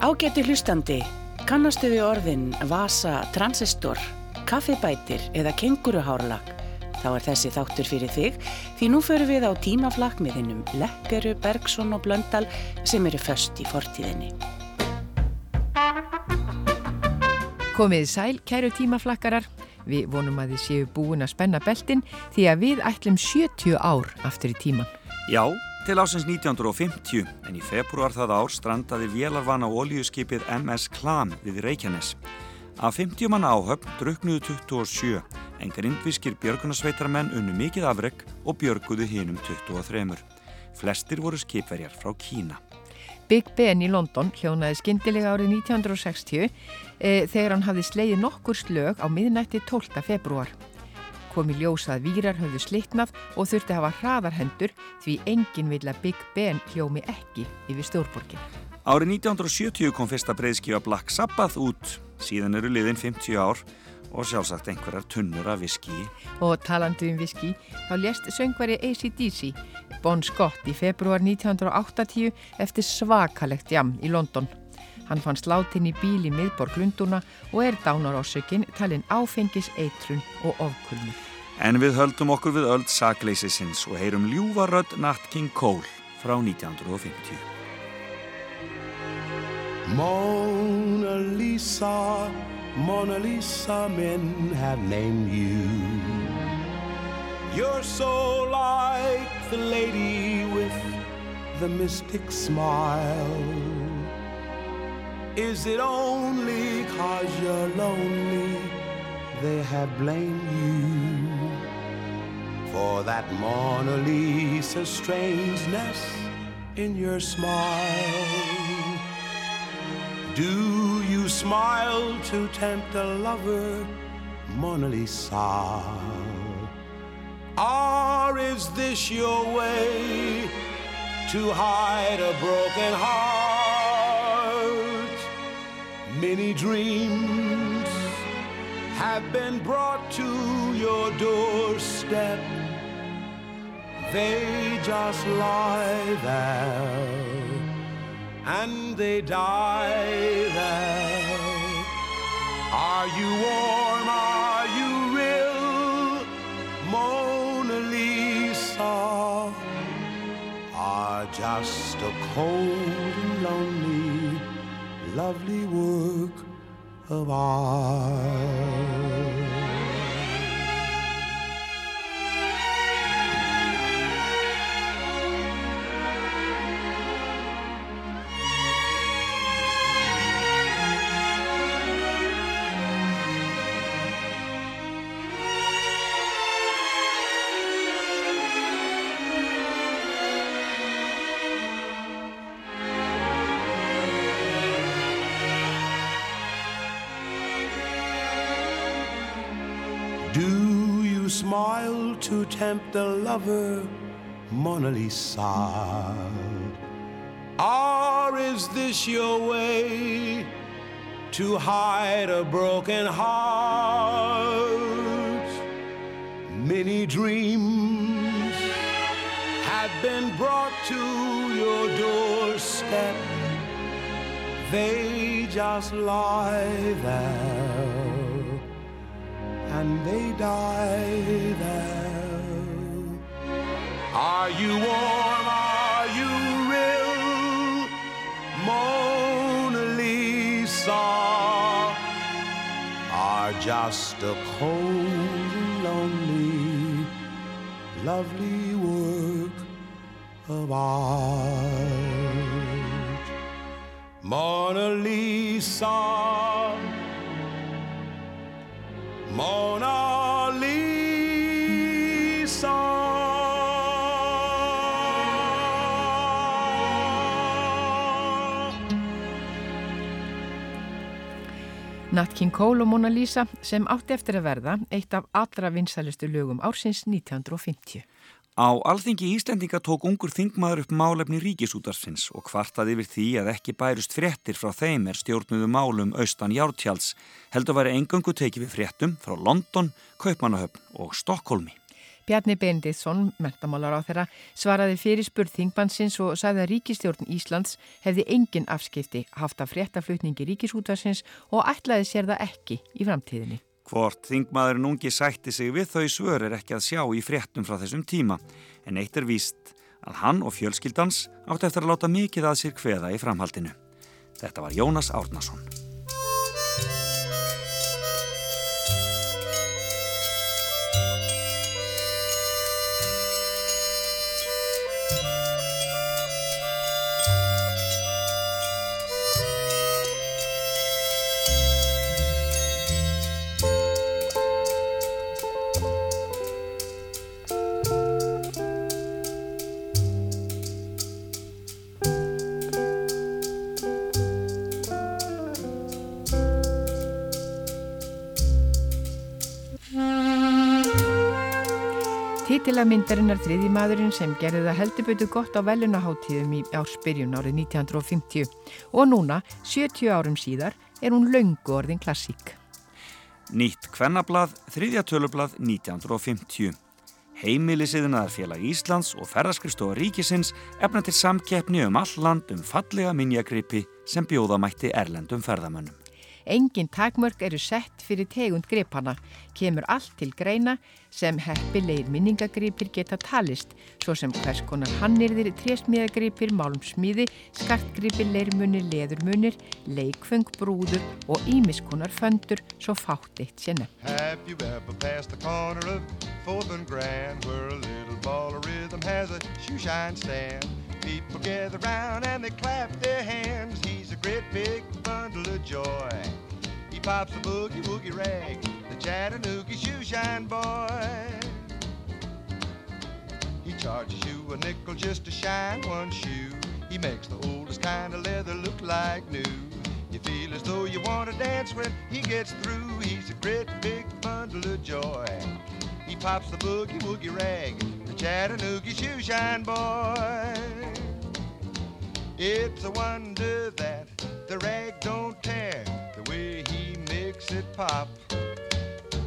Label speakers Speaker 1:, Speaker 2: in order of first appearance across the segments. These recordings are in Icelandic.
Speaker 1: Ágæti hlustandi, kannastu við orðin vasa, transistor, kaffibætir eða kenguruhárlag? Þá er þessi þáttur fyrir þig því nú förum við á tímaflakk með hinnum Lekkeru, Bergson og Blöndal sem eru först í fortíðinni.
Speaker 2: Komið sæl, kæru tímaflakkarar. Við vonum að þið séu búin að spenna beltin því að við ætlum 70 ár aftur í tíman.
Speaker 3: Já, til ásins 1950 en í februar það ár strandaði vélarvana oljuskipið MS Klam við Reykjanes. Af 50 manna áhöfn druknuðu 27 en grindvískir björgunarsveitarmenn unnu mikið afreg og björguðu hinum 23. Flestir voru skipverjar frá Kína.
Speaker 2: Big Ben í London hljónaði skindilega árið 1960 e, þegar hann hafði sleiði nokkur slög á miðnætti 12. februar kom í ljósa að výrar höfðu slittnað og þurfti að hafa hraðarhendur því enginn vil að Big Ben hljómi ekki yfir stórborgin.
Speaker 3: Árið 1970 kom fyrsta breyðskífa Black Sabbath út, síðan eru liðin 50 ár og sjálfsagt einhverjar tunnur af viski.
Speaker 2: Og talandu um viski, þá lést söngvari ACDC, Bon Scott í februar 1980 eftir svakalegt jam í London. Hann fann sláttinn í bíl í miðborg Lunduna og er dánarásökinn talinn áfengis, eitrun og ofkulmi.
Speaker 3: En við höldum okkur við öll sakleisisins og heyrum ljúvarödd Nat King Cole frá 1950.
Speaker 4: Mona Lisa, Mona Lisa, men have named you. You're so like the lady with the mystic smile. Is it only cause you're lonely they have blamed you for that Mona Lisa strangeness in your smile? Do you smile to tempt a lover, Mona Lisa? Or is this your way to hide a broken heart? Many dreams have been brought to your doorstep. They just lie there and they die there. Are you warm? Are you real? Mona Lisa are just a cold and lonely lovely work of art. Smile to tempt a lover, Mona Lisa? Or is this your way to hide a broken heart? Many dreams have been brought to your doorstep. They just lie there and they die there. Are you warm? Are you real? Mona Lisa are just a cold and lonely, lovely work of art. Mona Lisa Mona Lisa.
Speaker 2: Nat King Cole og Mona Lisa sem átti eftir að verða eitt af allra vinsælustu lögum ársins 1950.
Speaker 3: Á alþingi Íslendinga tók ungur þingmaður upp málefni ríkisútarsins og kvartaði yfir því að ekki bærust fréttir frá þeim er stjórnuðu málum austan Jártjáls heldur væri engangu tekið við fréttum frá London, Kaupmannahöfn og Stokkólmi.
Speaker 5: Bjarni Benditsson, mentamálar á þeirra, svaraði fyrir spurð þingbansins og sagði að ríkistjórn Íslands hefði engin afskipti haft af fréttaflutningi ríkisútvarsins og ætlaði sér það ekki í framtíðinni.
Speaker 3: Hvort þingmaðurinn ungi sætti sig við þau svör er ekki að sjá í fréttum frá þessum tíma, en eitt er víst að hann og fjölskyldans átti eftir að láta mikið að sér hveða í framhaldinu. Þetta var Jónas Árnason.
Speaker 5: Titilamyndarinnar þriði maðurinn sem gerði það heldubötu gott á velunaháttíðum í ársbyrjun árið 1950 og núna, 70 árum síðar, er hún laungu orðin klassík.
Speaker 3: Nýtt Kvennablað, þriðja tölublað 1950. Heimilisiðnaðarfélag Íslands og ferðaskristofa ríkisins efna til samkeppni um all land um fallega minjagripi sem bjóðamætti erlendum ferðamönnum.
Speaker 5: Engin takmörg eru sett fyrir tegund gripana, kemur allt til greina sem heppilegir minningagripir geta talist, svo sem hvers konar hannirðir, trésmíðagripir, málumsmíði, skartgripir, leirmunir, leðurmunir, leikfeng, brúður og ímiskonar föndur, svo fátt eitt sinna. Have you ever passed the corner of 4th and Grand where a little ball of rhythm has a shoe shine stand? People gather round and they clap their hands. He's a great big bundle of joy. He pops a boogie woogie rag, the Chattanooga shoe shine boy. He charges you a nickel just to shine one shoe. He makes the oldest kind of leather look like new. You feel as though you want to dance when he gets through. He's a great big bundle of joy. He pops the boogie woogie rag, the Chattanooga shoe shine boy. It's a wonder that the rag don't tear the way he makes it pop.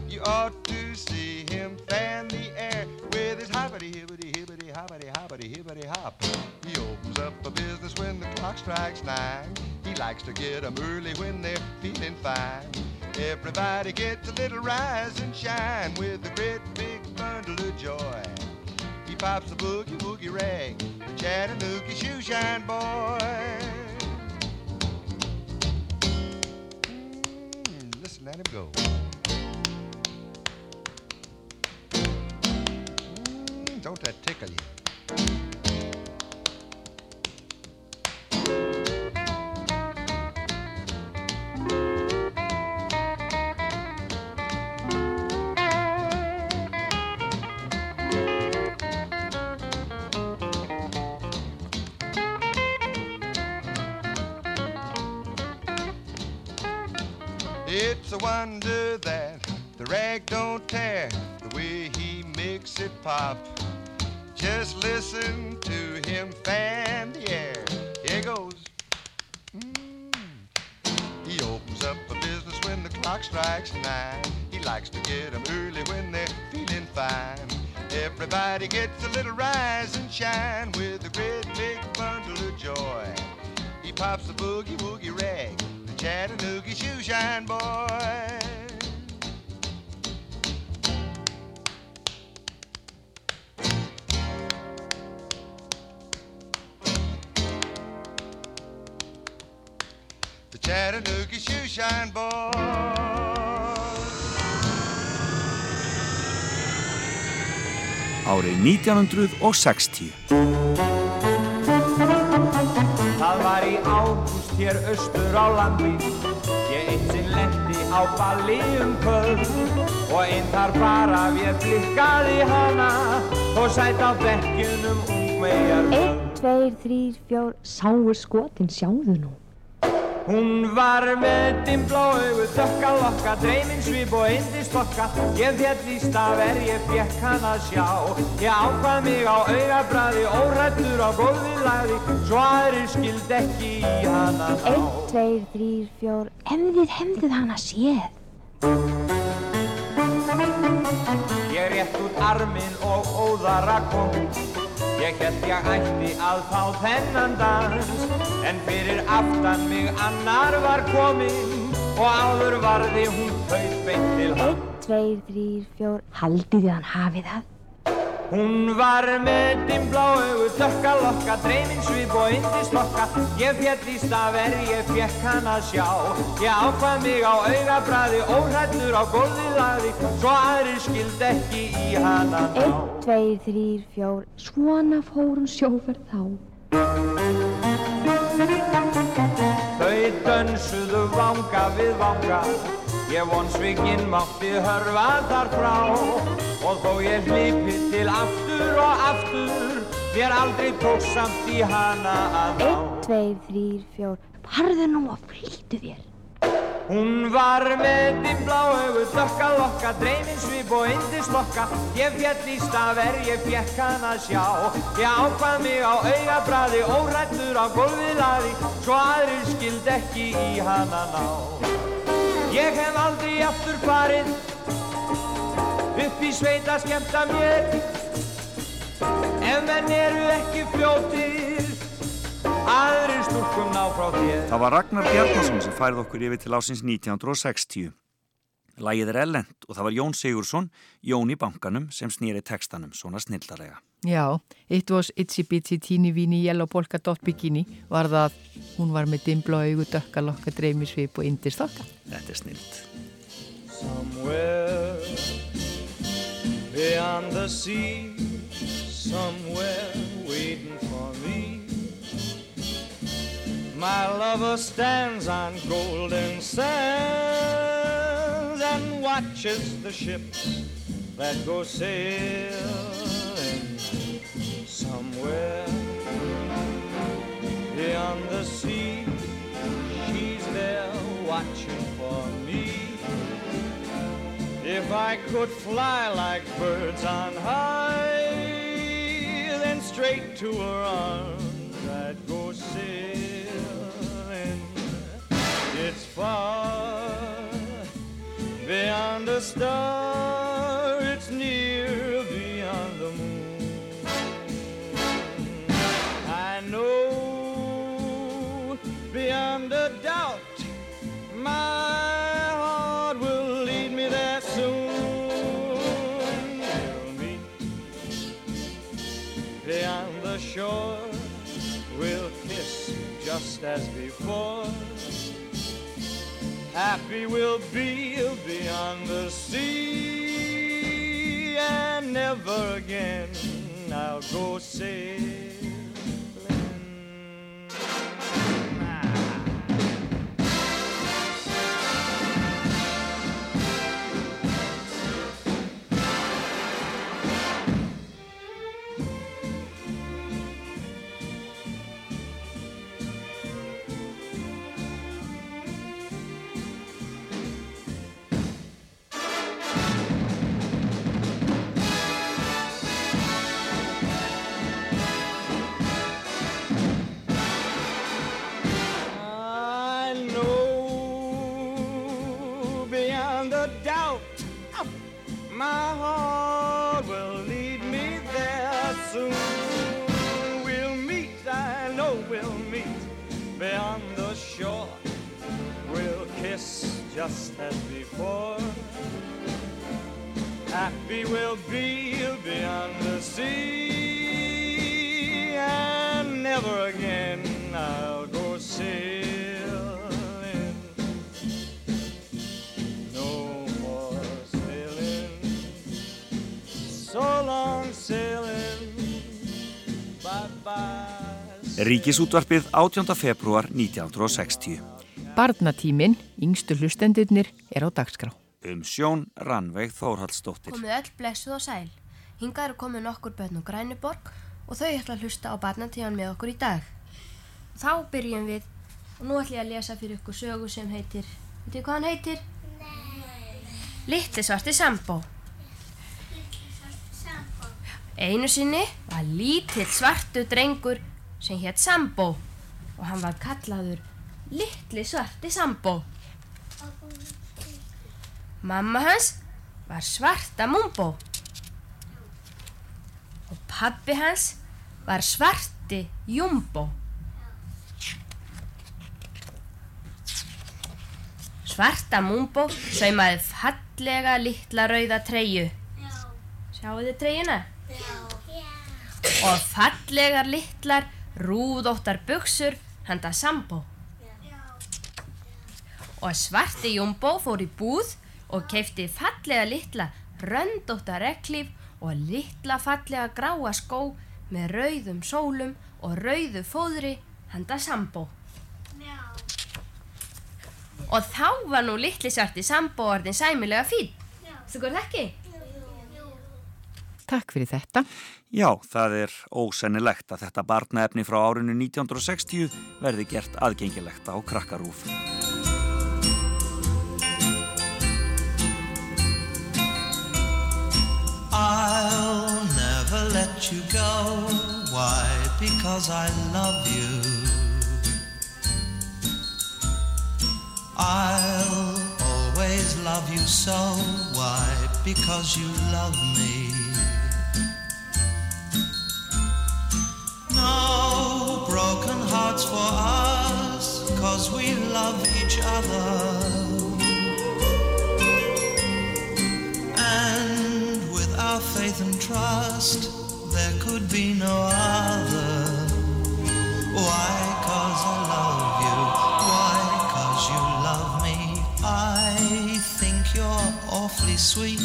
Speaker 5: You ought to see him fan the air with his hoppity hibbity hibbity hoppity hoppity hibbity hop. He opens up a business when the clock strikes nine. He likes to get 'em early when they're feeling fine. Everybody gets a little rise and shine with a great big bundle of joy. Pops a boogie woogie rag, the Chattanooga shoe shine boy. Mm, listen, let him go. Mm, don't that tickle you? A wonder that the rag don't tear the way he makes it pop. Just listen to him fan the air. Here goes. Mm. He opens up a business when the clock strikes nine. He likes to get 'em early when they're feeling fine. Everybody gets a little rise and shine with a great big bundle of joy. He pops the boogie woogie rag, Chattanooga shoe shine boy. The Chattanooga shoe shine boy.
Speaker 3: Árið 1960.
Speaker 6: hér austur á landi. Ég eitt sinn lendi á balli um kvöld Og einn þar bara við blikkaði hana Og sætt á bekkjunum ungmegar
Speaker 7: Einn, tveir, þrýr, fjór, sáu skotin, sjáðu nú.
Speaker 6: Hún var með dimbla augu, dökka lokka, dreyminn svip og indistokka Ég fjall í staf er ég fekk hann að sjá. Ég ákvað mig á augabræði, órættur á góði lagði. Svo aðrir skild ekki í hana ná
Speaker 7: Einn, tveir, þrýr, fjór, hefðið, hefðið hana séð.
Speaker 6: Ég rétt út armin og óðara kom. Ég held ég ætti að fá þennan dans, en fyrir aftan mig annar var kominn og áður varði hún þau beint til hann.
Speaker 7: Einn, tveir, þrýr, fjór, haldið þið hann hafið það.
Speaker 6: Hún var með dimmblá augu, dökka lokka, dreyminn svip og indislokka. Ég fjall í stafver, ég fjekk hann að sjá. Ég ákvað mig á augabræði, óhrættur á gólfið lagði, svo aðrir skild ekki í hana ná.
Speaker 7: Einn, tveir, þrýr, fjór, svona fórum sjóferð þá.
Speaker 6: Þau dönsuðu vanga við vanga, ég von svikinn mátti hörfa þar frá. Og þó ég hlipi til aftur og aftur, mér aldrei tók samt í hana að ná.
Speaker 7: Einn, tveir, þrýr, fjór, farðu nú og flýtu þér.
Speaker 6: Hún var með dimmblá augu, dökka lokka, dreyminn svip og indislokka. Ég fjall í stafver, ég fjekk hann að sjá. Ég ákvað mig á augabræði, órættur á gólfið laði, svo aðrir skild ekki í hana ná. Ég hef aldrei aftur farið, upp í sveit að skemmta mér. Ef menn eru ekki fljótir, aðrir stúrkum ná frá þér.
Speaker 3: Það var Ragnar Bjarnason sem færið okkur yfir til ásins 1960. Lægið er ellend og það var Jón Sigursson, Jón í bankanum, sem snýri tekstanum svona snildarlega.
Speaker 2: Já, It was itsy bitsy teeny weeny yellow polka dot bikini var það, hún var með dimbla augu, dökka lokka, dreymisvip og indistokka.
Speaker 3: Þetta er snilt.
Speaker 8: Somewhere beyond the sea, somewhere waiting for me. My lover stands on golden sands and watches the ships that go sailing somewhere beyond the sea. She's there watching for me. If I could fly like birds on high, then straight to her arms I'd go sailing. It's far beyond a star, it's near a doubt my heart will lead me there soon. We'll meet beyond the shore. We'll kiss just as before. Happy we'll be beyond the sea, and never again I'll go sailing.
Speaker 3: Ríkisútvarpið 18. februar 1960.
Speaker 2: Barnatímin, yngstu hlustendirnir, er á dagskrá.
Speaker 3: Um sjón Rannveig Þórhaldsdóttir.
Speaker 9: Komið öll blessuð og sæl. Hingað eru komið nokkur börn og grænuborg og þau ætla að hlusta á barnatíðan með okkur í dag. Þá byrjum við og nú ætla ég að lesa fyrir ykkur sögu sem heitir, veitir hvað hann heitir? Nei. Littli svarti sambó. Einu sinni var lítill svartu drengur sem hétt Sambó og hann var kallaður Littli svarti Sambó. Mamma hans var svarta Mumbó Pappi hans var svarti Jumbo. Svarta Mumbo saumaði fallega litla rauða treyju. Sjáu þið treyjuna? Og fallegar litlar rúðóttar buksur handa Sambo. Og svarti Jumbo fór í búð og keipti fallega litla röndóttar reglíf og litla fallega gráa skó með rauðum sólum og rauðu fóðri handa Sambo. Og þá var nú litli svarti Sambo orðin sæmilega fín. Þú góð ekki?
Speaker 2: Takk fyrir þetta.
Speaker 3: Já, það er ósennilegt að þetta barnaefni frá árinu 1960 verði gert aðgengilegt á krakkarúf.
Speaker 10: I'll never let you go. Why? Because I love you. I'll always love you so. Why? Because you love me. No broken hearts for us, cause we love each other. And with our faith and trust, there could be no other. Why? Cause I love you. Why? Cause you love me. I think you're awfully sweet.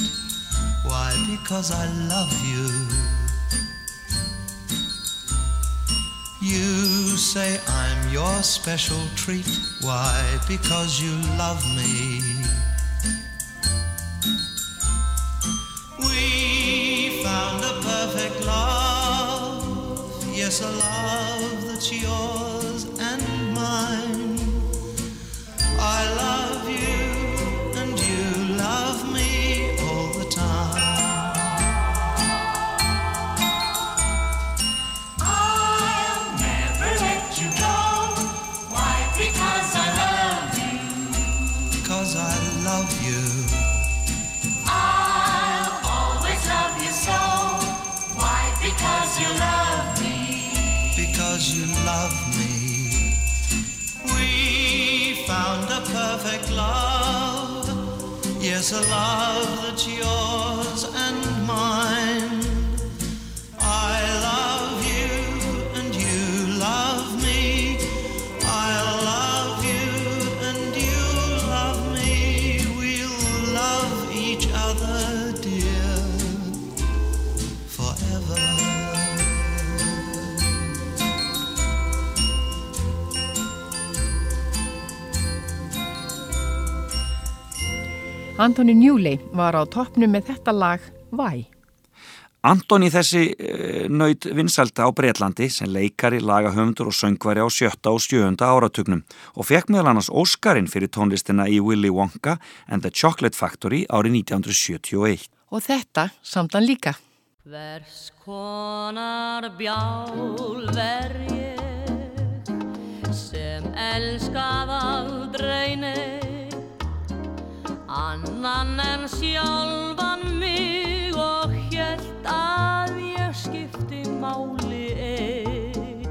Speaker 10: Why? Because I love you. You say I'm your special treat. Why? Because you love me. We found a perfect love. Yes, a love that's yours yes, a love that's yours
Speaker 2: Antoni Njúlei var á toppnum með þetta lag Væ.
Speaker 3: Antoni þessi uh, naut vinsælda á Breitlandi sem leikari, lagahöfundur og söngvari á sjötta og sjöunda áratugnum og fekk meðal annars Óskarinn fyrir tónlistina í Willy Wonka and the Chocolate Factory árið 1971.
Speaker 2: Og þetta samtan líka.
Speaker 11: Hvers konar bjál ver ég sem elskað aldrei neitt annan en sjálfan mig og hélt að ég skipti máli einn.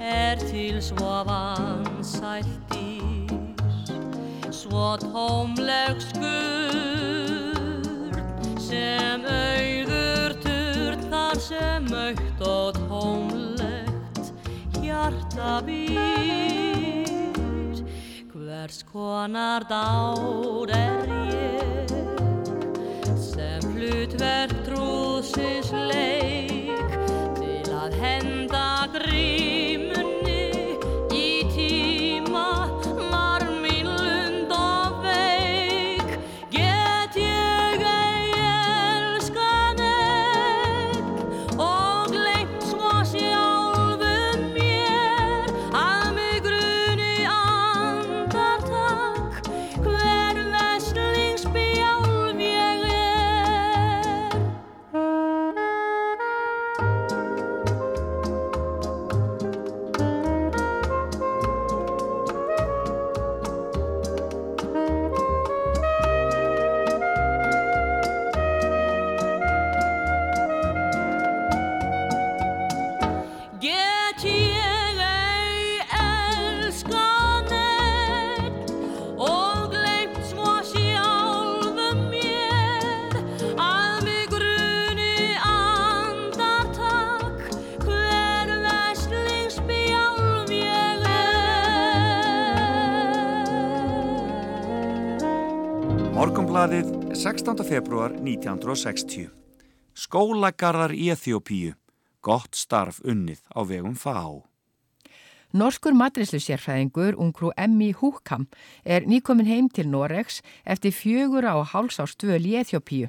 Speaker 11: Er til svo vansælt ís svo tómleg skurn sem auður turn þar sem aukt og tómlegt hjarta býr hvers konar dár er ég sem hlutverk trúsins leik til að henda grímunni
Speaker 3: Morgonbladið 16. februar 1960. Skólagarðar í Eþjópíu. Gott starf unnið á vegum FAO.
Speaker 2: Norskur matrislusérfræðingur, ungrú Emmi Húkam, er nýkomin heim til Noregs eftir fjögur á hálsástöðl í Eþjópíu.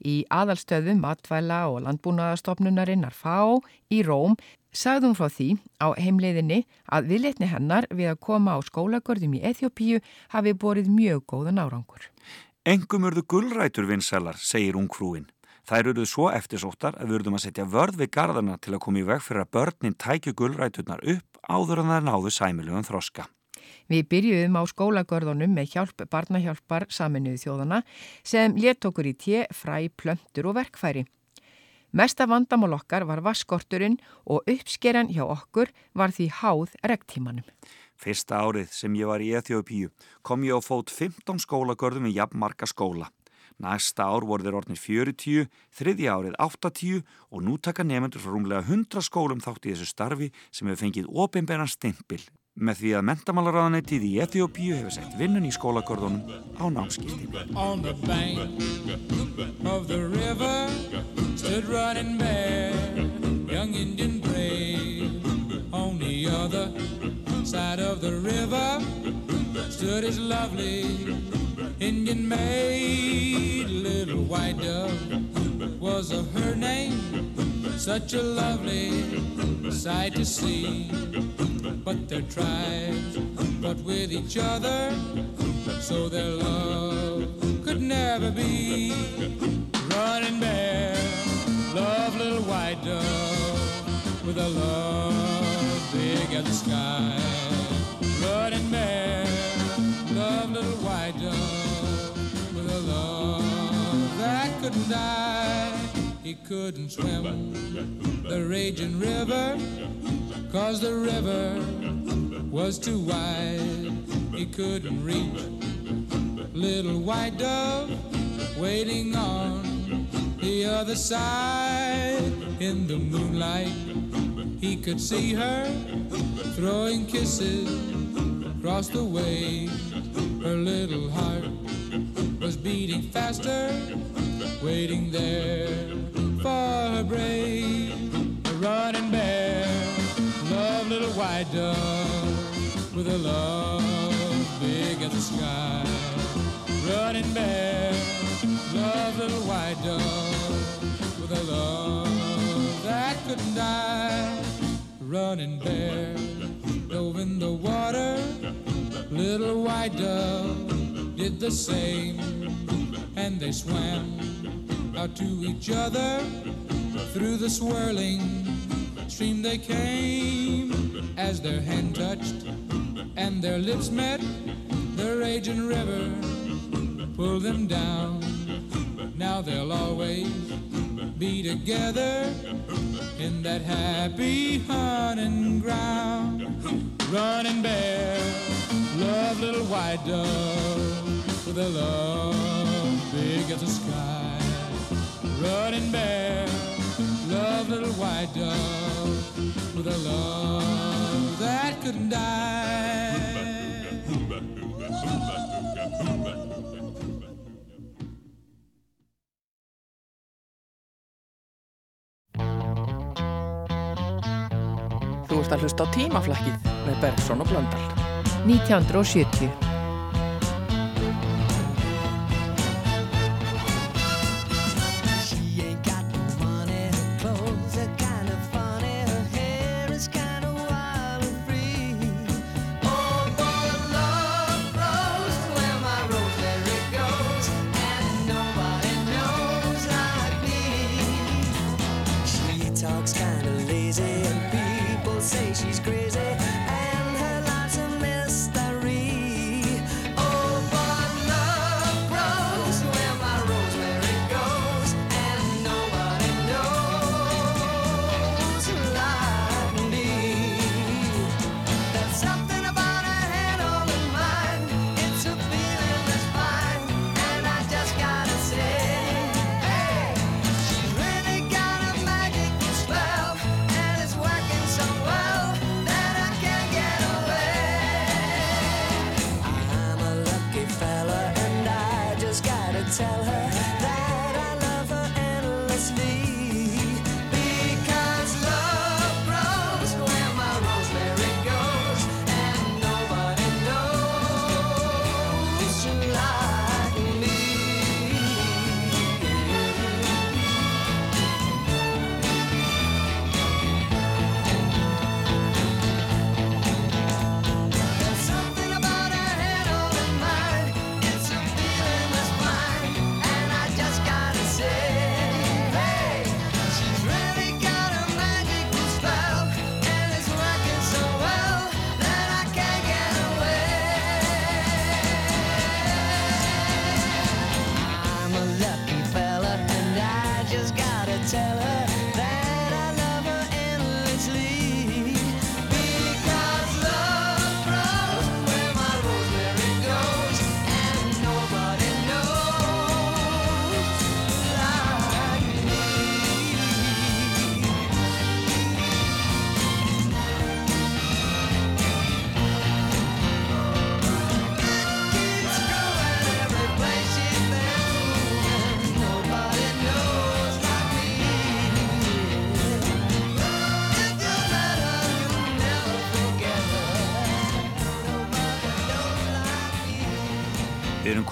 Speaker 2: Í aðalstöðum matvæla og landbúnaðastofnunarinnar FAO í Róm sagðum frá því á heimleiðinni að viðletni hennar við að koma á skólagörðum í Eþjópíu hafi borið mjög góðan árangur.
Speaker 3: Engum urðu gullrætur vinsælar, segir ungfrúin. Þær eruðu svo eftirsóttar að við urðum að setja vörð við garðana til að koma í veg fyrir að börnin tækju gullræturnar upp áður en það náðu sæmiljum þroska.
Speaker 2: Við byrjuðum á skólagörðunum með hjálp barnahjálpar saminuðu þjóðana sem let okkur í té, fræ, plöntur og verkfæri. Mesta vandamál okkar var vaskorturinn og uppskeran hjá okkur var því háð rektímanum.
Speaker 3: Fyrsta árið sem ég var í Eþjópíu kom ég á fót 15 skólagörðum í jafnmarka skóla. Næsta ár voru þeir orðnir 40, þriðja árið 80 og nú taka nefnendur frá rúmlega 100 skólum þátt í þessu starfi sem hefur fengið ofinbennan stimpil með því að mentamálaráðanættið í Eþjópíu hefur sett vinnun í skólagörðunum á námskýrtinu.
Speaker 12: Side of the river stood his lovely Indian maid, little white dove was her name, such a lovely sight to see. But their tribes fought with each other, so their love could never be. Running bear, love little white dove with a love big as the sky. Running bear, love little white dove with a love that couldn't die. He couldn't swim the raging river, cause the river was too wide. He couldn't reach little white dove waiting on the other side in the moonlight. He could see her throwing kisses across the way. Her little heart was beating faster, waiting there for her brave. A running bear, love little white dove with a love big as the sky. Running bear, love little white dove with a love that couldn't die. Running bear, dove in the water, little white dove did the same, and they swam out to each other through the swirling stream they came. As their hand touched and their lips met the raging river pulled them down. Now they'll always be together in that happy hunting ground. Running bear love little white dove with a love big as the sky. Running bear love little white dove with a love that couldn't die
Speaker 13: Þú ert að hlusta á tímaflækið með Bergson og Blöndal.
Speaker 2: 1970.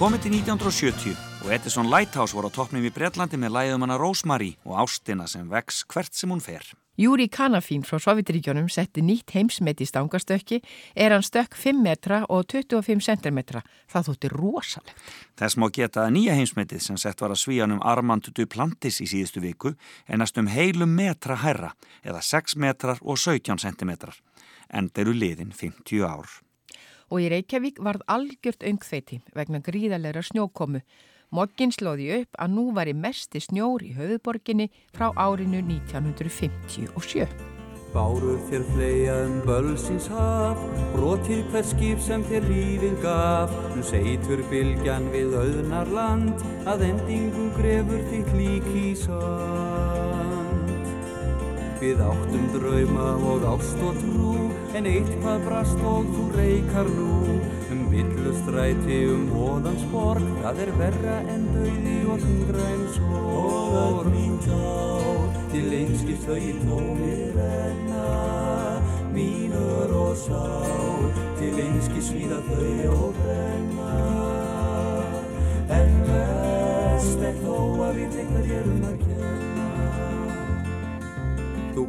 Speaker 3: komið til 1970 og Edison Lighthouse voru á toppnum í Breitlandi með læðum hana Rosemary og ástina sem vex hvert sem hún fer.
Speaker 2: Júri Kanafín frá Sovjetríkjónum setti nýtt heimsmet í stangastökki er hann stökk 5 metra og 25 cm. Það þótti rosalegt.
Speaker 3: Þess má geta að nýja heimsmetið sem sett var að svíjanum Armand Duplantis í síðustu viku er næstum heilum metra herra eða 6 metrar og 17 cm. En þeir eru liðin 50 ár.
Speaker 2: Og í Reykjavík varð algjört öngþveiti vegna gríðarleira snjókomu. Moggin slóði upp að nú var í mesti snjór í höfuborginni frá árinu 1957.
Speaker 14: Bárur þér fleia um bölsins haf, brotir hver skip sem þér lífið gaf. Nú seitur bylgjan við auðnar land, að endingu grefur þitt lík í sand. Við áttum drauma og ást og trú, en eitthvað brast og þú reykar nú. Um villustræti um hóðans borg, það er verra en dauði og þungræn sorg. Og öll mín tár, til einskist þau í tómir renna. Mínur og sár, til einskist svíða þau og brenna. En vest er þó að við tegnar erum að kenna.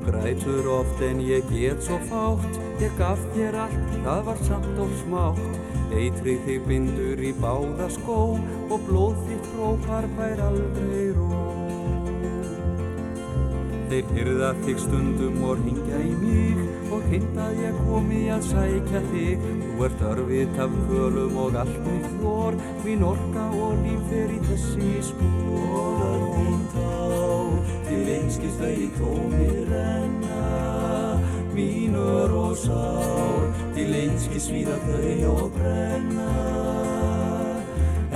Speaker 14: Grætur oft en ég get svo fátt. Ég gaf þér allt, það var samt og smátt. Eitrið þig bindur í báða skó Og blóð þitt hrópar fær aldrei ró. Þeir hyrða þig stundum og ringja í mig Og hint að ég komi að sækja þig. Þú ert örfitt af kvölum og allt mitt þór Mín orka og líf fer í þessi tá til einskist í tómið renna. Mínur og sár til einskist svíða þau og brenna.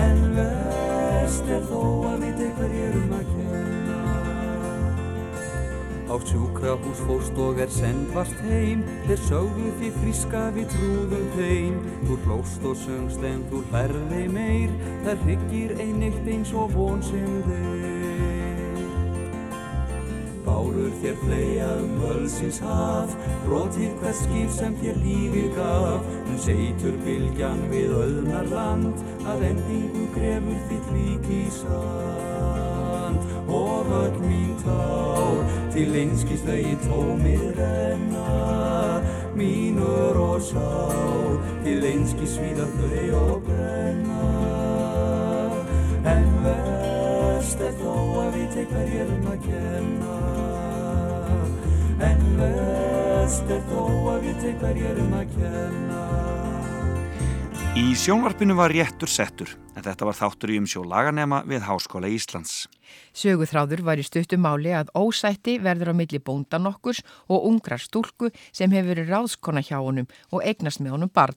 Speaker 14: En verst er þó að vita hverjum að kenna. Á sjúkrahús fórst og er sendvast heim. Þeir sögðu því friska við trúðum þeim. Þú hlóst og söngst en þú lærði meir. Það hryggir eineitt eins og von sem þeir Bárur þér fleia um völsins haf Brotið hvert skip sem þér lífið gaf. Nú seitur bylgjan við öðnar land Að endingu grefur þitt lík í sand. Og öll mín tár Til einskist þau í tómið renna. Mínur og sár Til einskist svíða þau og brenna. En verst er þó að við tek hverjum að kenna En verst er þó að við tek hverjum að kenna
Speaker 3: Í sjónvarpinu var réttur settur en þetta var þáttur í umsjó laganema við Háskóla Íslands.
Speaker 2: Söguþráður var í stuttum máli að ósætti verður á milli bóndan okkurs og ungrar stúlku sem hefur verið ráðskona hjá honum og eignast með honum barn.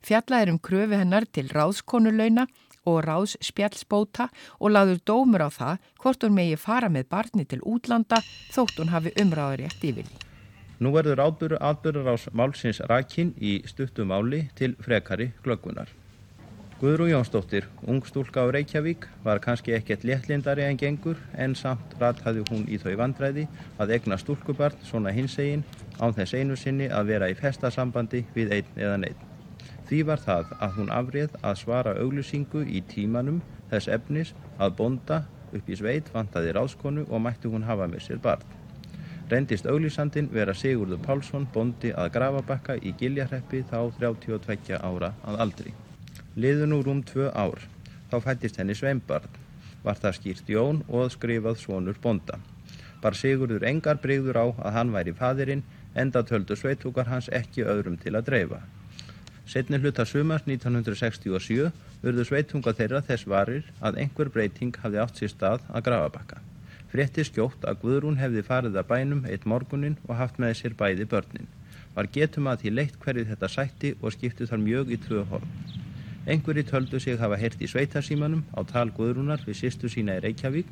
Speaker 2: Fjallað er um kröfu hennar til ráðskonulauna og ráðspjallsbóta og laður dómur á það hvort hún megi fara með barni til útlanda þótt hún hafi umráður rétt yfir því.
Speaker 15: Nú verður atbyrður ás málsins rakinn í stuttum máli til frekari glöggunar. Guðrú Jónsdóttir, ung stúlka á Reykjavík, var kannski ekkert léttlindari en gengur en samt rataði hún í þau vandræði að egna stúlkubarn svona hinsegin án þess einu sinni að vera í festasambandi við einn eða neitt. Því var það að hún afrið að svara auglusingu í tímanum þess efnis að bonda upp í sveit vantaði ráðskonu og mætti hún hafa með sér barn. Reyndist auglýsandin vera Sigurður Pálsson bondi að Grafabakka í Giljarreppi þá 32 ára að aldri. Liðu nú rúm tvö ár. Þá fættist henni sveimbarn. Var það skýrt Jón og skrifað svonur bonda. Bar Sigurður engar breyður á að hann væri fadirinn enda töldu sveitúkar hans ekki öðrum til að dreifa. Setni hluta sumars 1967 urðu sveitunga þeirra þess varir að einhver breyting hafði átt sér stað að Grafabakka. Frétti skjótt að Guðrún hefði farið að bænum eitt morgunin og haft með sér bæði börnin. Var getum að því leitt hverju þetta sætti og skipti þar mjög í tvö horf. Einhverji töldu sig hafa heyrt í sveitarsímanum á tal Guðrúnar við sýstu sína í Reykjavík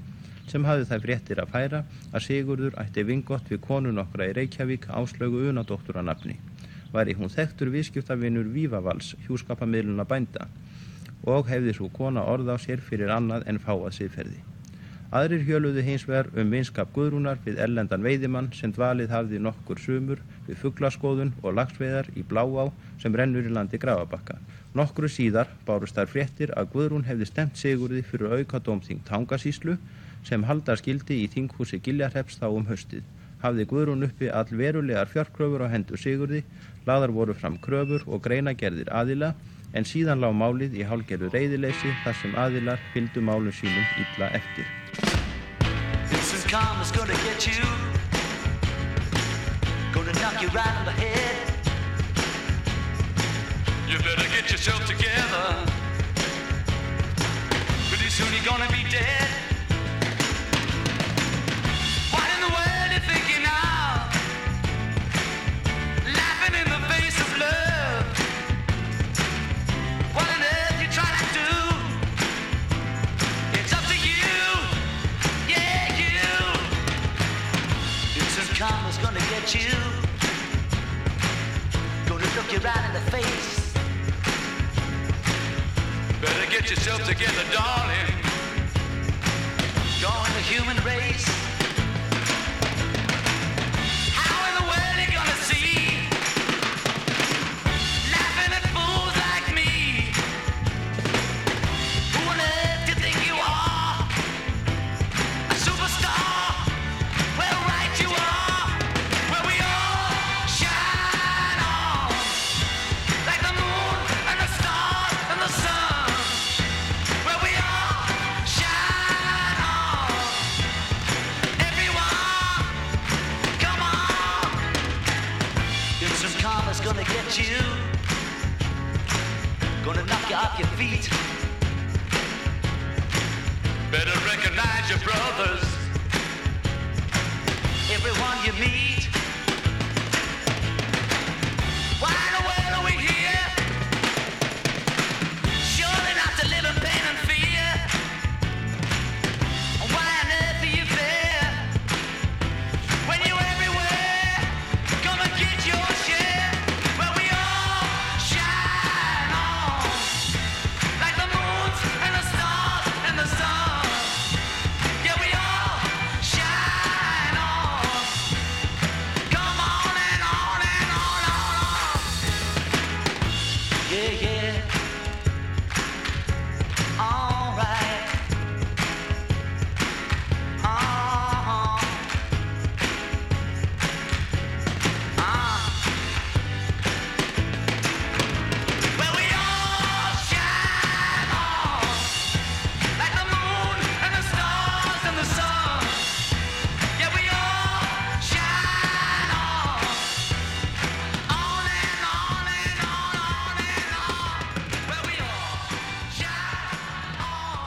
Speaker 15: sem hafði það fréttir að færa að Sigurður ætti vingott við konun okkra í Reykjavík áslögu unadóttur að nafni. Væri hún þekktur viðskiptavinur Vívavals hjúskapamiðluna bænda og hefði svo kona orð á sér fyrir annað en fáað siðferði. Aðrir hjöluðu hins vegar um vinskap Guðrúnar við erlendan veiðimann sem dvalið hafði nokkur sumur við fugglaskoðun og lagsveiðar í Bláá sem rennur í landi Grafabakka. Nokkru síðar bárust þar fréttir að Guðrún hefði stemt sigurði fyrir auka dómþing Tangasíslu sem halda skildi í þinghúsi Giljarheps þá um höstið. Hafði Guðrún uppi all verulegar fjárkröfur á hendur sigurði, laðar voru fram kröfur og greinagerðir aðila en síðan lág málið í hálgerðu reyðileysi þar sem aðilar fylgdu málum sínum illa eftir.
Speaker 16: You. Right together. Pretty soon you're gonna be dead. Gonna you. Gonna look you right in the face. Better get yourself together, darling. Join the human race.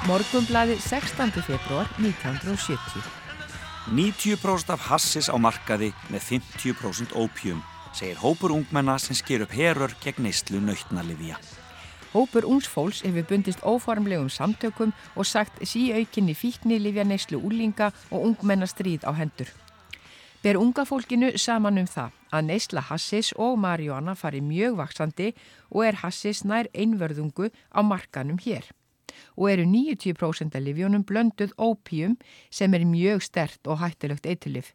Speaker 16: Shine
Speaker 2: Morgunblæði 16. februar 1970.
Speaker 3: 90% af hassis á markaði með 50% ópjum, segir hópur ungmenna sem sker upp herör gegn neyslu nautnalifja.
Speaker 2: Hópur ungsfólks hefur bundist óformlegum samtökum og sagt síaukinni fíkni lifja neyslu úlinga og ungmenna stríð á hendur. Ber unga fólkinu saman um það að neysla hassis og marihuana fari mjög vaksandi og er hassis nær einverðungu á markanum hér. Og eru 90% af livjónum blönduð ópíum sem er mjög stert og hættilegt eitilif.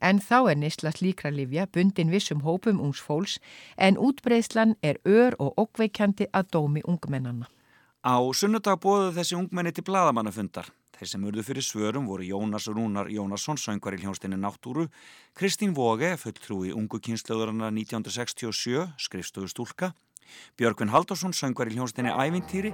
Speaker 2: En þá er neysla slíkra livja bundin vissum hópum ungsfólks en útbreyslan er ör og okkveikjandi að dómi ungmennana.
Speaker 3: Á sunnudag bóðu þessi ungmenni til bladamannafundar. Þeir sem urðu fyrir svörum voru Jónas Rúnar Jónasson, söngvar í hljónstinni Náttúru, Kristín Vóge, fulltrúi ungu kynnslöðurana 1967, skrifstöðu stúlka, Björgvin Haldursson, söngvar í hljónstinni Ævintýri,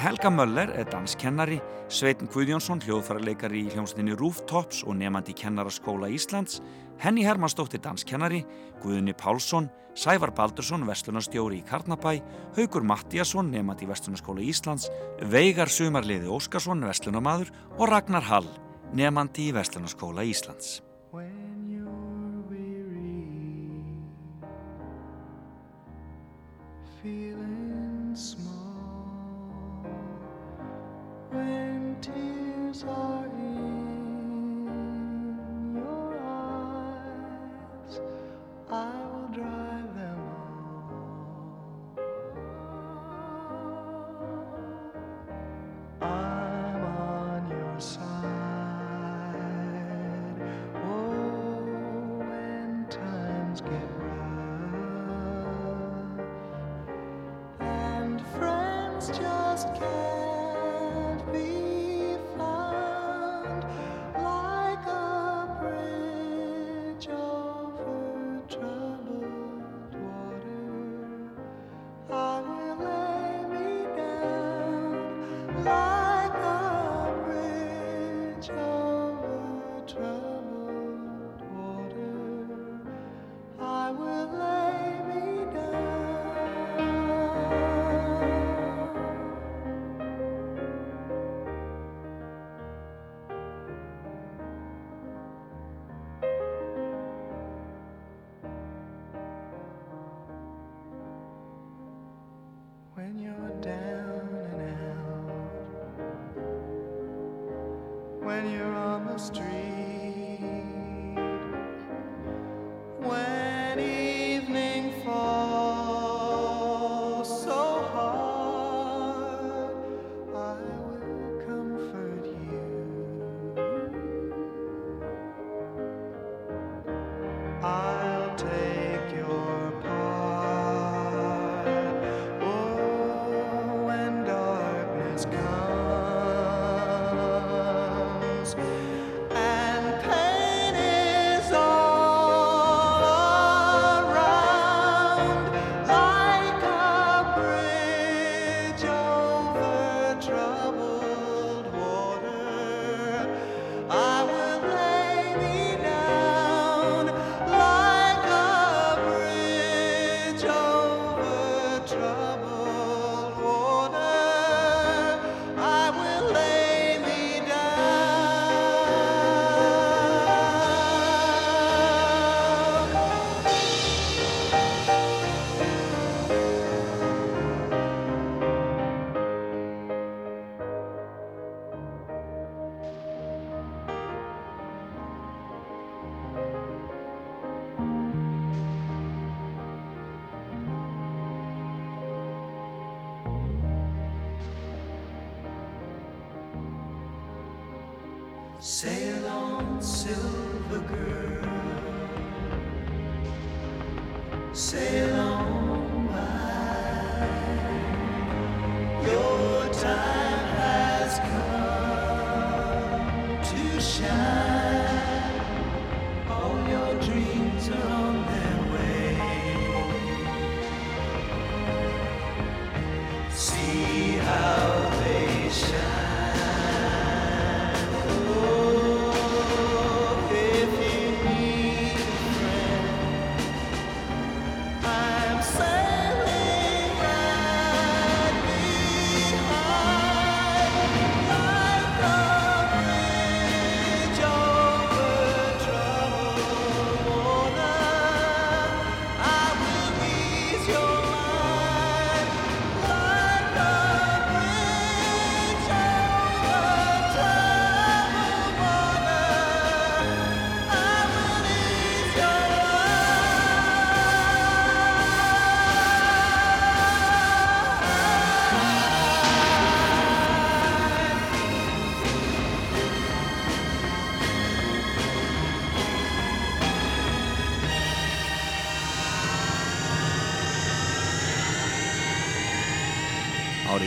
Speaker 3: Helga Möller, danskennari, Sveitin Guðjónsson, hljóðfærarleikari í hljónstinni Rooftops og nefandi kennaraskóla Íslands, Henny Hermannsdóttir, danskennari, Guðni Pálsson, Sævar Baldursson, vestlunarstjóri í Karnabæ, Haugur Mattíasson, nefandi Vestlunarskóla Íslands, Veigar Sumarliði Óskarsson, vestlunarmadur og Ragnar Hall, nefandi Vestlunarskóla Íslands.
Speaker 5: Tears are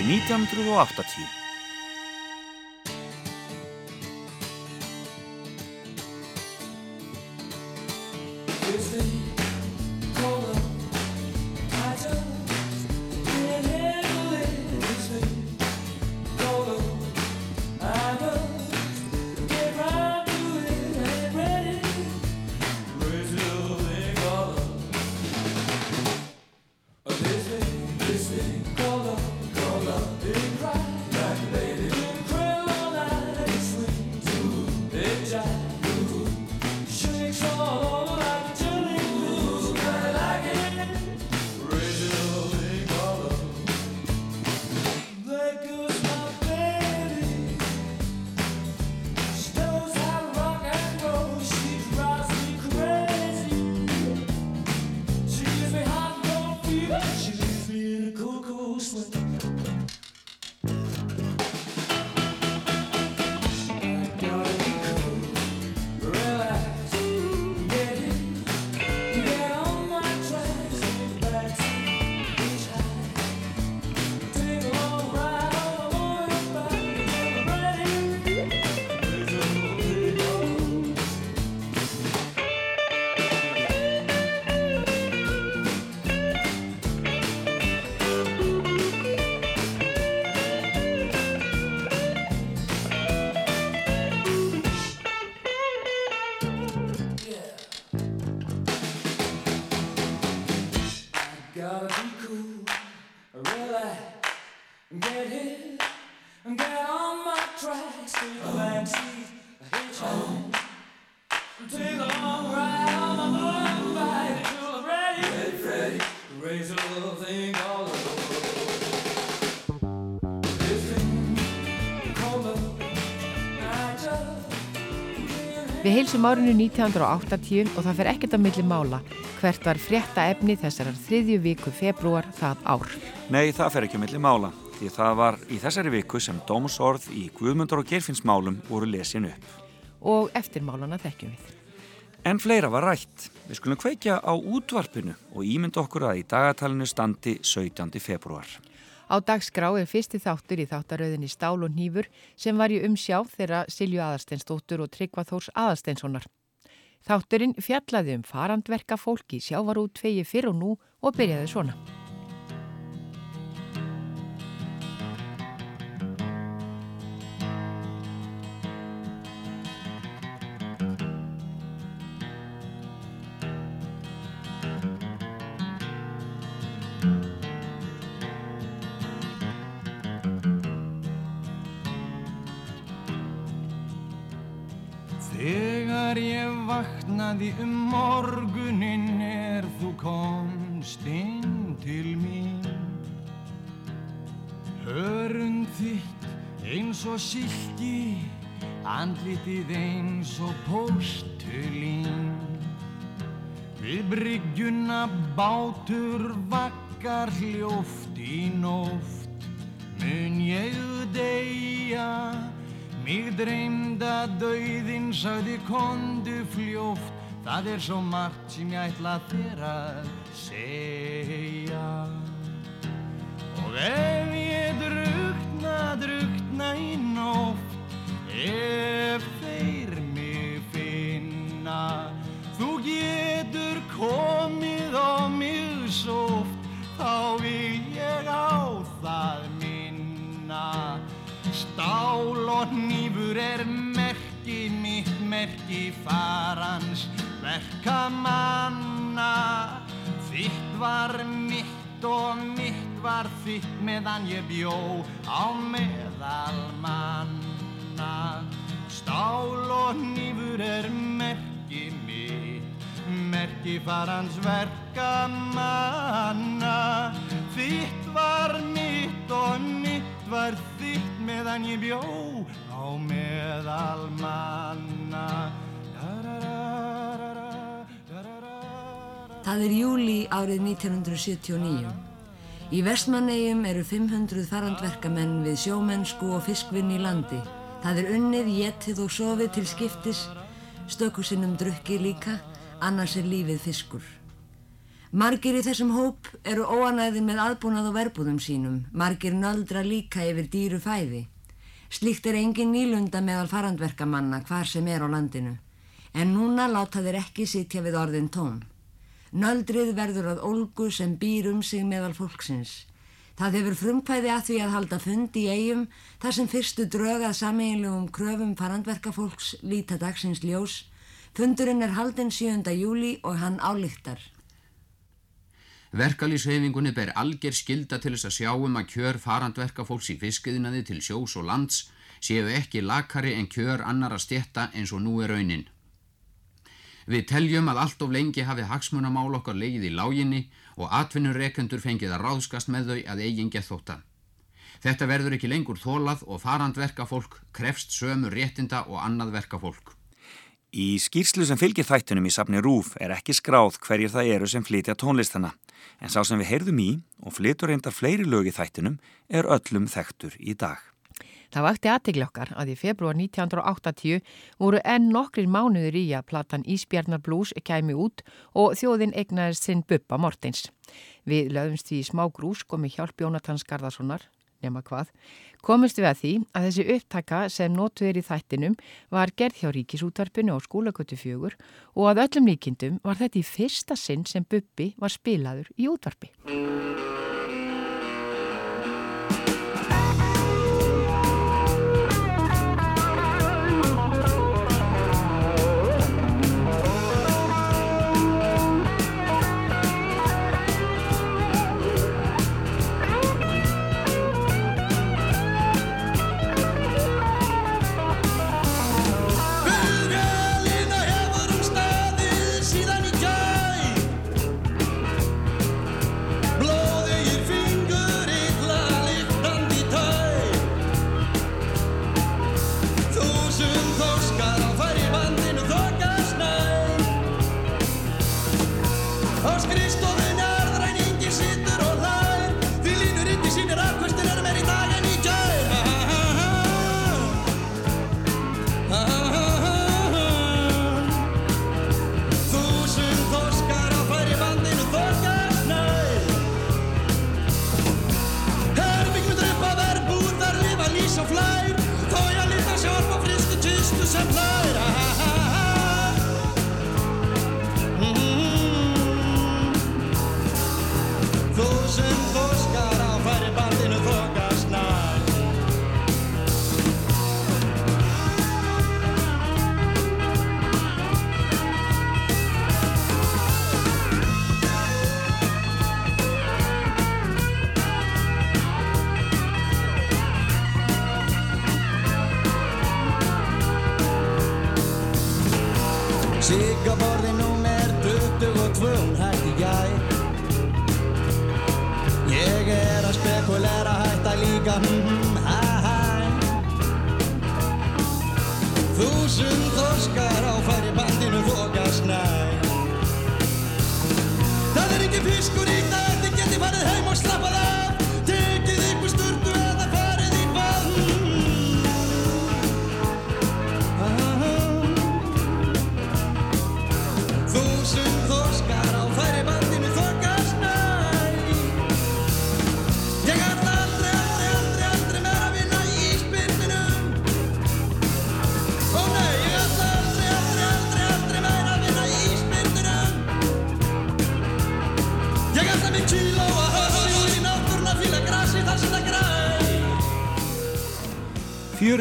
Speaker 12: 1980.
Speaker 2: heilsum árinu 1980 og það fer ekkert á milli mála hvert var frétta efni þessarar þriðju viku februar það ár.
Speaker 3: Nei, það fer ekki á milli mála, því það var í þessari viku sem dómsorð í Guðmundar og Geirfinnsmálum voru lesin upp.
Speaker 2: Og eftirmálana þekkjum við.
Speaker 3: En fleira var rætt. Við skulum kveikja á útvarpinu og ímynda okkur að í dagatalinu standi 17. februar.
Speaker 2: Á dagskrá er fyrsti þáttur í þáttaröðinni Stál og Nýfur sem var í umsjá þeirra Silju Aðarsteinsdóttur og Tryggva Þórs Aðarsteinssonar. Þátturinn fjallaði um farandverka fólki sjávarút tvegi fyrr og nú og byrjaði svona.
Speaker 6: Vaknaði um morgunin er þú komst inn til mín. Hörund þitt eins og silki, andlitið eins og postulín Við bryggjuna bátur vakkar hljóft í nóft Mun ég deyja Mig dreymda dauðin sagði kondu fljóft. Það er svo margt sem ég ætla þér að segja. Og ef ég drukna, drukna í nótt Ef þeir mig finna Þú getur komið á mig sóft Þá vil ég á það minna Stál og nýfur er merki mitt, merki farans verkamanna. Þitt var mitt og mitt var þitt meðan ég bjó á meðal manna. Stál og nýfur er merki mitt, merki farans verkamanna. Þitt var mitt og mitt var þitt meðan ég bjó á meðal manna.
Speaker 17: Það er júli árið 1979. Í Vestmannegjum eru 500 farandverkamenn við sjómennsku og fiskvinn í landi. Það er unnið, getið og sofið til skiptis, stökusinnum drukki líka, annars er lífið fiskur. Margir í þessum hóp eru óanæðir með aðbúnað og verbúðum sínum, margir nöldra líka yfir dýru fæði. Slíkt er engin nýlunda meðal farandverkamanna hvar sem er á landinu, en núna láta þeir ekki sitja við orðin tón. Nöldrið verður að ólgu sem býr um sig meðal fólksins. Það hefur frumkvæði að því að halda fund í eigum þar sem fyrstu drögað sameiginlegum kröfum farandverkafólks líta dagsins ljós. Fundurinn er haldinn 7. júli og hann álíktar.
Speaker 18: Verkalýshefingunni ber alger skilda til þess að sjá um að kjör farandverka fólks í fiskiðinaði til sjós og lands séu ekki lakari en kjör annara stjetta eins og nú er raunin. Við teljum að allt of lengi hafi hagsmunamál okkar leigið í láginni og atvinnureikendur fengið að ráðskast með þau að eigin gethóta. Þetta verður ekki lengur þólað og farandverka fólk krefst sömu réttinda og annað verka fólk.
Speaker 3: Í skýrslu sem fylgir þættunum í safni Rúf er ekki skráð hverjir það eru sem flytja tónlistana, en sá sem við heyrðum í og flytur reyndar fleiri lög í þættunum er öllum þekktur í dag.
Speaker 2: Það vakti aðtegli okkar að í februar 1980 voru enn nokkrir mánuður í að platan Ísbjarnar Blues kæmi út og þjóðin egnaðist sinn Bubba Mortens. Við lögumst því í smá grús komið hjálp Jónatans Garðarssonar, nema hvað, komist við að því að þessi upptaka sem notuður í þættinum var gerð hjá Ríkisútarpinu á skólagötu fjögur og að öllum líkindum var þetta í fyrsta sinn sem Bubbi var spilaður í útvarpi.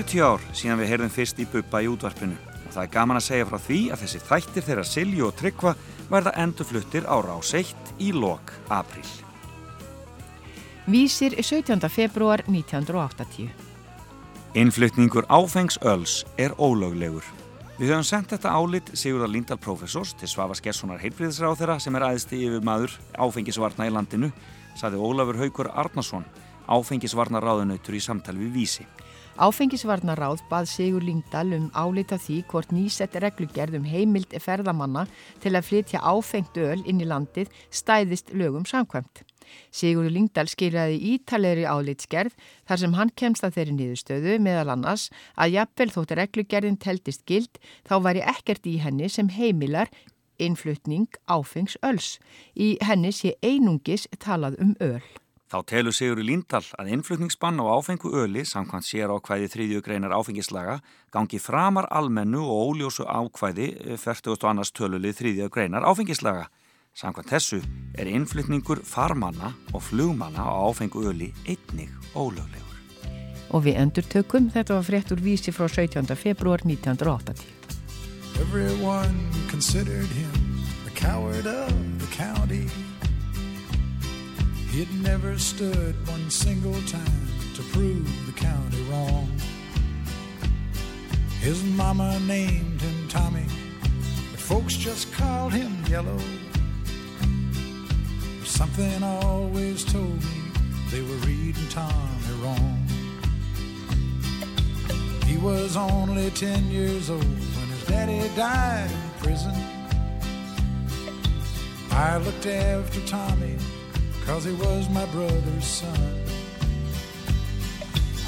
Speaker 3: 40 ár síðan við heyrðum fyrst í Bubba í útvarpinu og það er gaman að segja frá því að þessi þættir þeirra Silju og Tryggva verða endurfluttir á rás 1 í lok apríl.
Speaker 2: Vísir 17. februar 1980.
Speaker 3: Innflutningur áfengs öls er ólöglegur. Við höfum sendt þetta álit Sigurðar Lindahl professors til Svava Skerssonar heilbriðisráð þeirra sem er aðisti yfir maður áfengisvarna í landinu, saði Ólafur Haugur Arnason, áfengisvarna ráðunautur í samtali við Vísi.
Speaker 2: Áfengisvarnaráð bað Sigur Lingdal um álita því hvort nýsett reglugerð um heimild ferðamanna til að flytja áfengt öl inn í landið stæðist lögum samkvæmt. Sigur Lingdal skiljaði ítalegri álitsgerð þar sem hann kemst að þeirri niðurstöðu meðal annars að jafnvel þótt reglugerðin teldist gild þá væri ekkert í henni sem heimilar innflutning áfengs öls. Í henni sé einungis talað um öl.
Speaker 3: Þá telur Sigurður Líndal að innflutningsbann á áfengu öli samkvæmt sér ákvæði þriðju greinar áfengislaga gangi framar almennu og óljósu ákvæði 40. annars tölulið þriðju greinar áfengislaga. Samkvæmt þessu er innflutningur farmanna og flugmanna á áfengu öli einnig ólöglegur.
Speaker 2: Og við endur tökum, þetta var frétt úr vísi frá 17. februar 1980.
Speaker 12: Everyone considered him the coward of the county. He'd never stood one single time to prove the county wrong. His mama named him Tommy, but folks just called him Yellow. Something always told me they were reading Tommy wrong. He was only 10 years old when his daddy died in prison. I looked after Tommy cause he was my brother's son.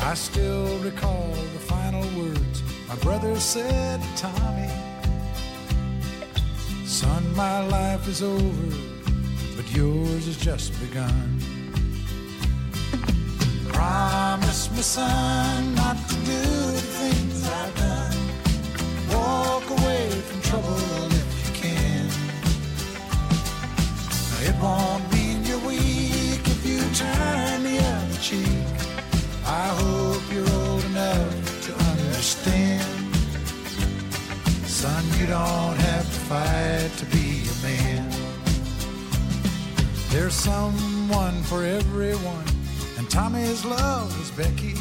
Speaker 12: I still recall the final words my brother said to Tommy. Son, my life is over, but yours has just begun. Promise me, son, not to do the things I've done. Walk away from trouble if you can. It won't turn the other cheek. I hope you're old enough to understand. Son, you don't have to fight to be a man. There's someone for everyone, and Tommy's love was Becky.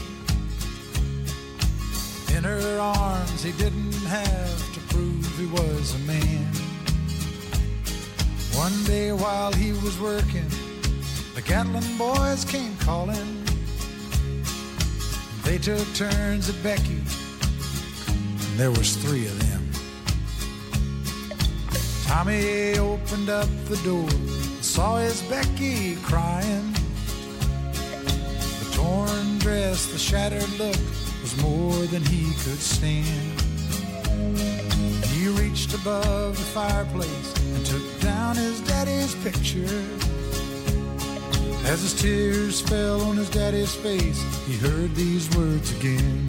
Speaker 12: In her arms, he didn't have to prove he was a man. One day while he was working, the Gatlin boys came calling. They took turns at Becky, and there was three of them. Tommy opened up the door, saw his Becky crying. The torn dress, the shattered look was more than he could stand. He reached above the fireplace and took down his daddy's picture. As his tears fell on his daddy's face, he heard these words again.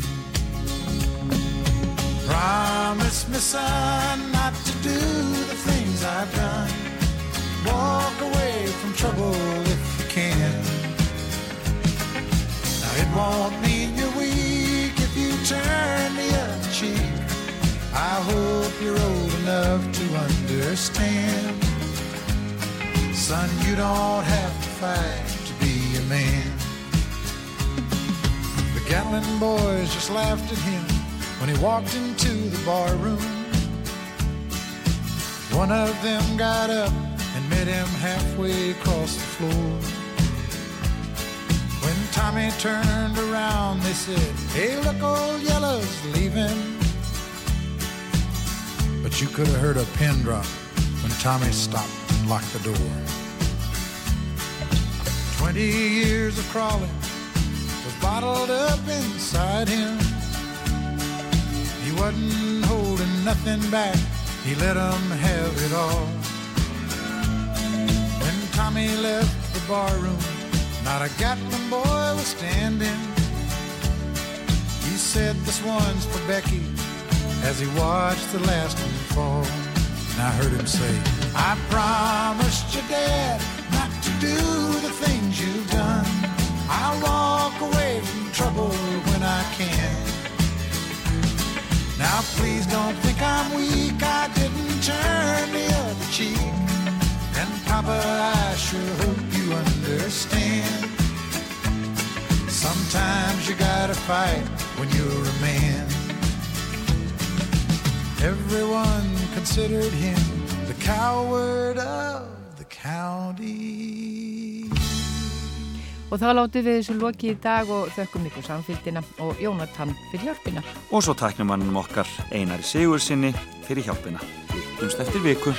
Speaker 12: Promise me, son, not to do the things I've done. Walk away from trouble if you can. Now it won't mean you're weak if you turn the other cheek. I hope you're old enough to understand. Son, you don't have to fight man. The Gatlin boys just laughed at him when he walked into the bar room. One of them got up and met him halfway across the floor. When Tommy turned around, they said, Hey, look, old Yellow's leaving. But you could have heard a pin drop when Tommy stopped and locked the door. Twenty years of crawling was bottled up inside him. He wasn't holding nothing back, he let let 'em have it all. When Tommy left the barroom, not a Gatlin boy was standing. He said, This one's for Becky, as he watched the last one fall. And I heard him say, I promised your dad not to do the things you've done. I'll walk away from trouble when I can. Now please don't think I'm weak, I didn't turn the other cheek. And Papa, I sure hope you understand. Sometimes you gotta fight when you're a man. Everyone considered him the coward of county.
Speaker 2: Og þá látið við þessu loki í dag og þökkum ykkur samfélgina og Jónatan fyrir hjálpina.
Speaker 3: Og svo tæknum mannum okkar Einari Sigur sinni fyrir hjálpina. Hittumst eftir viku.